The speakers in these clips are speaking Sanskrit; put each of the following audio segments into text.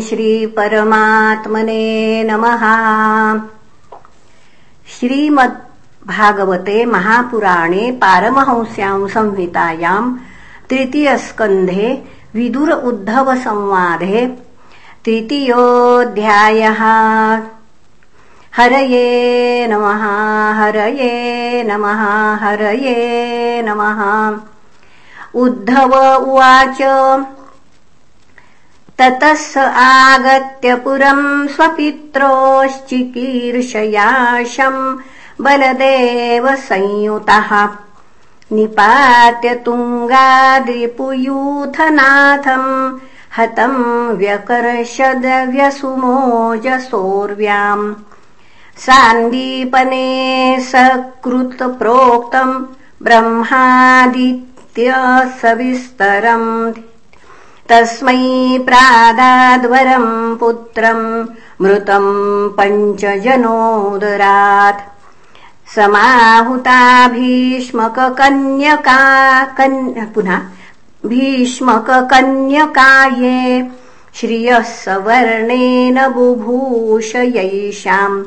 श्रीपरमात्मने नमः। श्रीमद्भागवते महापुराणे पारमहंस्याम् संहितायाम् तृतीयस्कन्धे विदुर उद्धवसंवादे तृतीयोऽध्यायः। हरये नमः हरये नमः हरये नमः। उद्धव उवाच ततः स आगत्य पुरम् स्वपित्रोश्चिकीर्षयाशम् बलदेव संयुतः निपात्य तुङ्गाद्रिपुयूथनाथम् हतम् व्यकर्षदव्यसुमोजसोर्व्याम् सान्दीपने सकृतप्रोक्तम् ब्रह्मादित्य सविस्तरम् तस्मै प्रादाद्वरम् पुत्रम् मृतम् पञ्चजनोदरात्। समाहुता भीष्मककन्यका पुनः भीष्मककन्यकाये श्रियः सवर्णेन बुभूषयैषाम्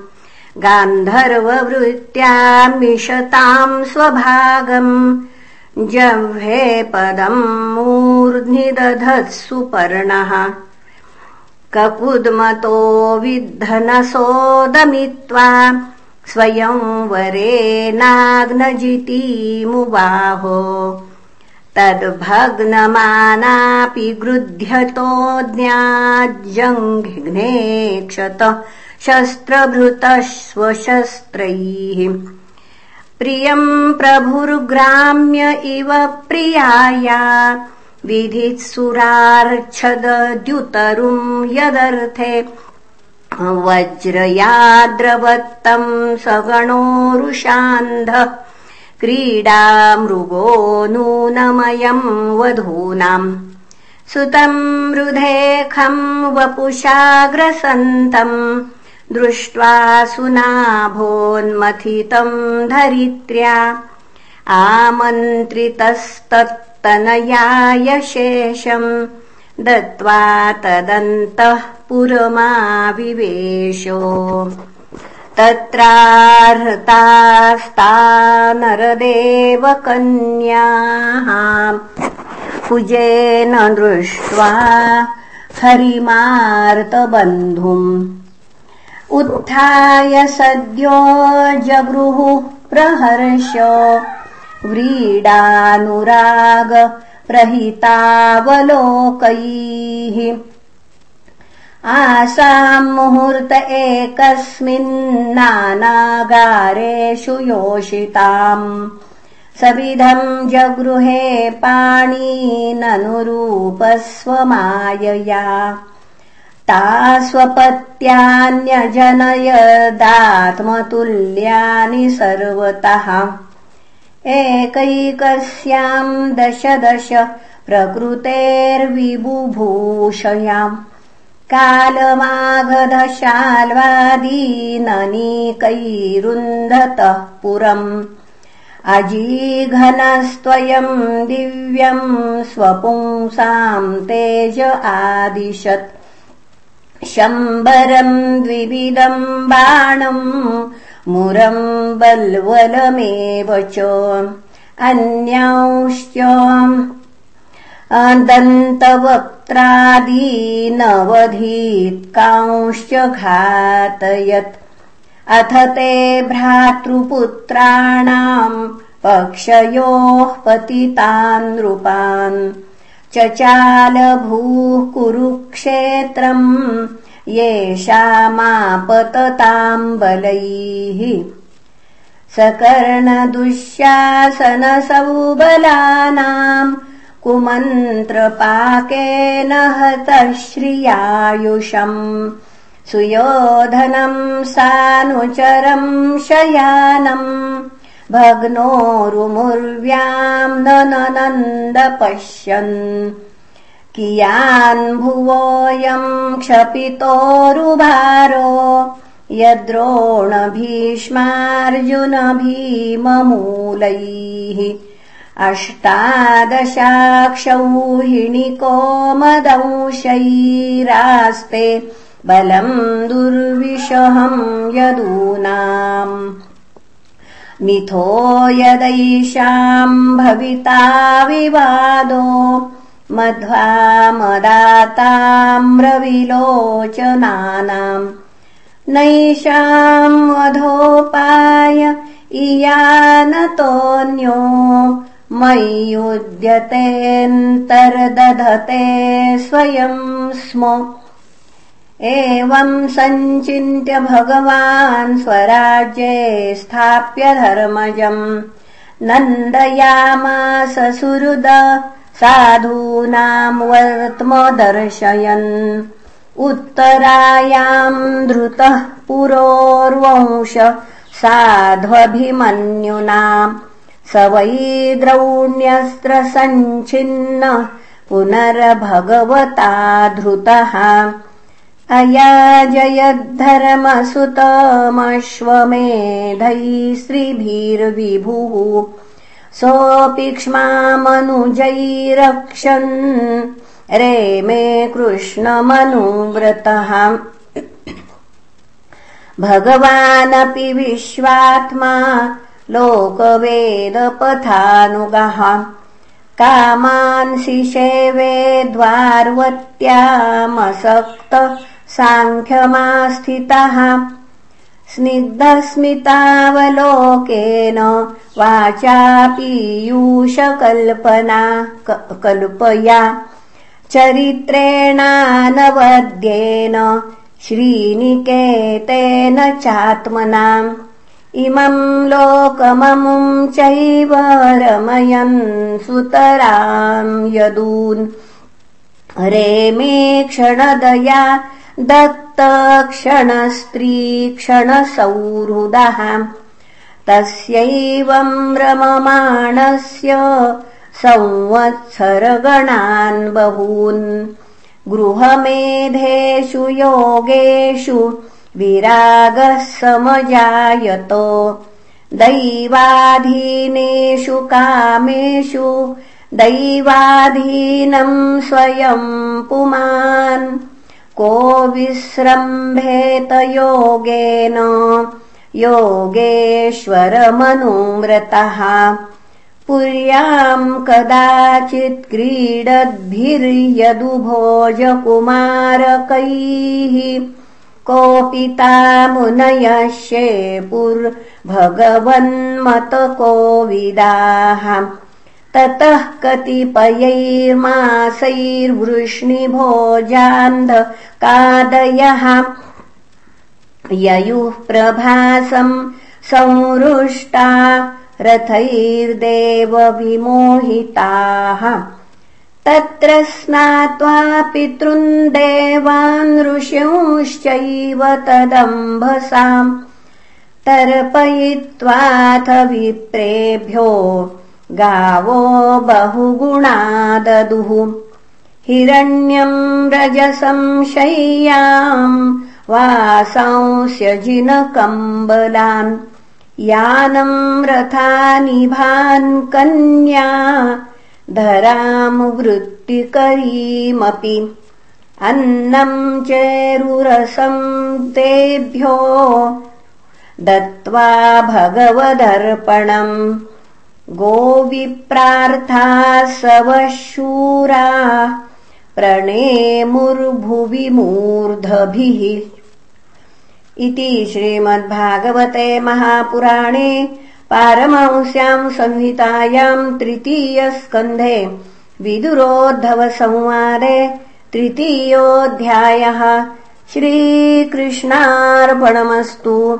गान्धर्ववृत्त्यामिषताम् स्वभागम् जह्वे पदम् मूर्ध्नि दधत्सुपर्णः कपुद्मतो विद्धनसोदमित्वा स्वयंवरेणाग्नजितीमुबाहो तद्भग्नमानापि गृध्यतोऽज्ञाज्जङ्घ्ने क्षत शस्त्रभृतः स्वशस्त्रैः प्रियम् प्रभुर्ग्राम्य इव प्रियाया। विधित्सुरार्च्छदद्युतरुम् यदर्थे। वज्रयाद्रवत्तम् सगणोरुषान्ध। क्रीडा मृगो नूनमयम् वधूनाम् सुतम् रुधेखम् वपुषाग्रसन्तम् दृष्ट्वा सुनाभोन्मथितम् धरित्र्या आमन्त्रितस्तत्तनयाय शेषम् दत्त्वा तदन्तः पुरमाविवेशो। तत्राहृतास्ता नरदेवकन्याः कुजेन दृष्ट्वा हरिमार्तबन्धुम् उत्थाय सद्यो जगृहुः प्रहर्ष व्रीडानुराग प्रहितावलोकैः। आसाम् मुहूर्त एकस्मिन्नानागारेषु योषिताम्। सविधम् जगृहे पाणीननुरूपस्वमायया ता स्वपत्यान्यजनयदात्मतुल्यानि सर्वतः। एकैकस्याम् दश दश प्रकृतेर्विबुभूषयाम् कालमागधशाल्वादीननीकैरुन्धतः पुरम्। अजीघनस्त्वयम् दिव्यम् स्वपुंसाम् तेज आदिशत् शम्बरम् द्विविधम् बाणम् मुरम् बल्वलमेव च अन्यांश्च दन्तवक्त्रादीनवधीत्कांश्च घातयत् अथ ते भ्रातृपुत्राणाम् पक्षयोः पतितान् नृपान् चचालभूः कुरुक्षेत्रम् येषामापतताम् बलैः सकर्णदुःशासनसौबलानाम् कुमन्त्रपाकेन हतः श्रियायुषम् सुयोधनम् सानुचरम् शयानम् भग्नोरुमुर्व्याम् ननन्द पश्यन्। कियान् भुवोऽयम् क्षपितोरुभारो? यद्रोण भीष्मार्जुन भीममूलैः अष्टादशाक्षौहिणिकोमदंशैरास्ते बलम् दुर्विषहम् यदूनाम् मिथो यदैषाम् भविता विवादो मध्वा मदाताम्रविलोचनानाम्। नैषाम् वधोपाय इयानतोऽन्यो मय्युद्यतेऽन्तर्दधते स्वयम् स्म एवम् सञ्चिन्त्य भगवान् स्वराज्ये स्थाप्य धर्मजम्। नन्दयामास सुहृद साधूनाम् वर्त्मदर्शयन् उत्तरायाम् धृतः पुरोर्वंश साध्वभिमन्युना स वै द्रौण्यस्त्रसञ्छिन्न पुनर्भगवता धृतः अयाजयद्धर्मसुतमश्वमेधैस्त्रिभिर्विभुः सोऽपि क्ष्मामनुजैरक्षन्। रेमे कृष्णमनुव्रतः। भगवानपि विश्वात्मा लोकवेदपथानुगः। कामांसि सेवे द्वार्वत्यामसक्त साङ्ख्यमास्थितः। स्निग्धस्मितावलोकेन वाचा पीयूषकल्पना कल्पया। चरित्रेणानवद्येन श्रीनिकेतेन चात्मनाम्। इमम् लोकममुम् रमयन् सुतराम् यदून्। रेमे क्षणदया दत्तक्षणस्त्रीक्षणसौहृदः। तस्यैवम् रममाणस्य संवत्सरगणान् बहून्। गृहमेधेषु योगेषु विरागः समजायतो। दैवाधीनेषु कामेषु दैवाधीनम् स्वयम् पुमान् को विस्रम्भेत योगेन योगेश्वरमनुव्रतः। पुर्याम् कदाचित् क्रीडद्भिर्यदुभोजकुमारकैः। कोऽपि तामुनयश्येपुर्भगवन्मतकोविदाः ततः कतिपयैर्मासैर्वृष्णिभोजान्धकादयः ययुः प्रभासम् संरुष्टा रथैर्देवविमोहिताः। तत्र स्नात्वा पितृन्देवान् ऋषिंश्चैव तदम्भसाम्। तर्पयित्वाथ विप्रेभ्यो गावो बहुगुणा ददुः हिरण्यम् रजसंशय्याम् वासांस्यजिनकम्बलान् यानम् रथानिभान् कन्या धराम् वृत्तिकरीमपि अन्नम् चेरुरसम् तेभ्यो दत्त्वा भगवदर्पणम् गोविप्रार्थाः सवशूरा प्रणेमुर्भुवि मूर्धभिः। इति श्रीमद्भागवते महापुराणे पारमंस्याम् संहितायाम् तृतीयस्कन्धे विदुरोद्धवसंवादे तृतीयोऽध्यायः। श्रीकृष्णार्पणमस्तु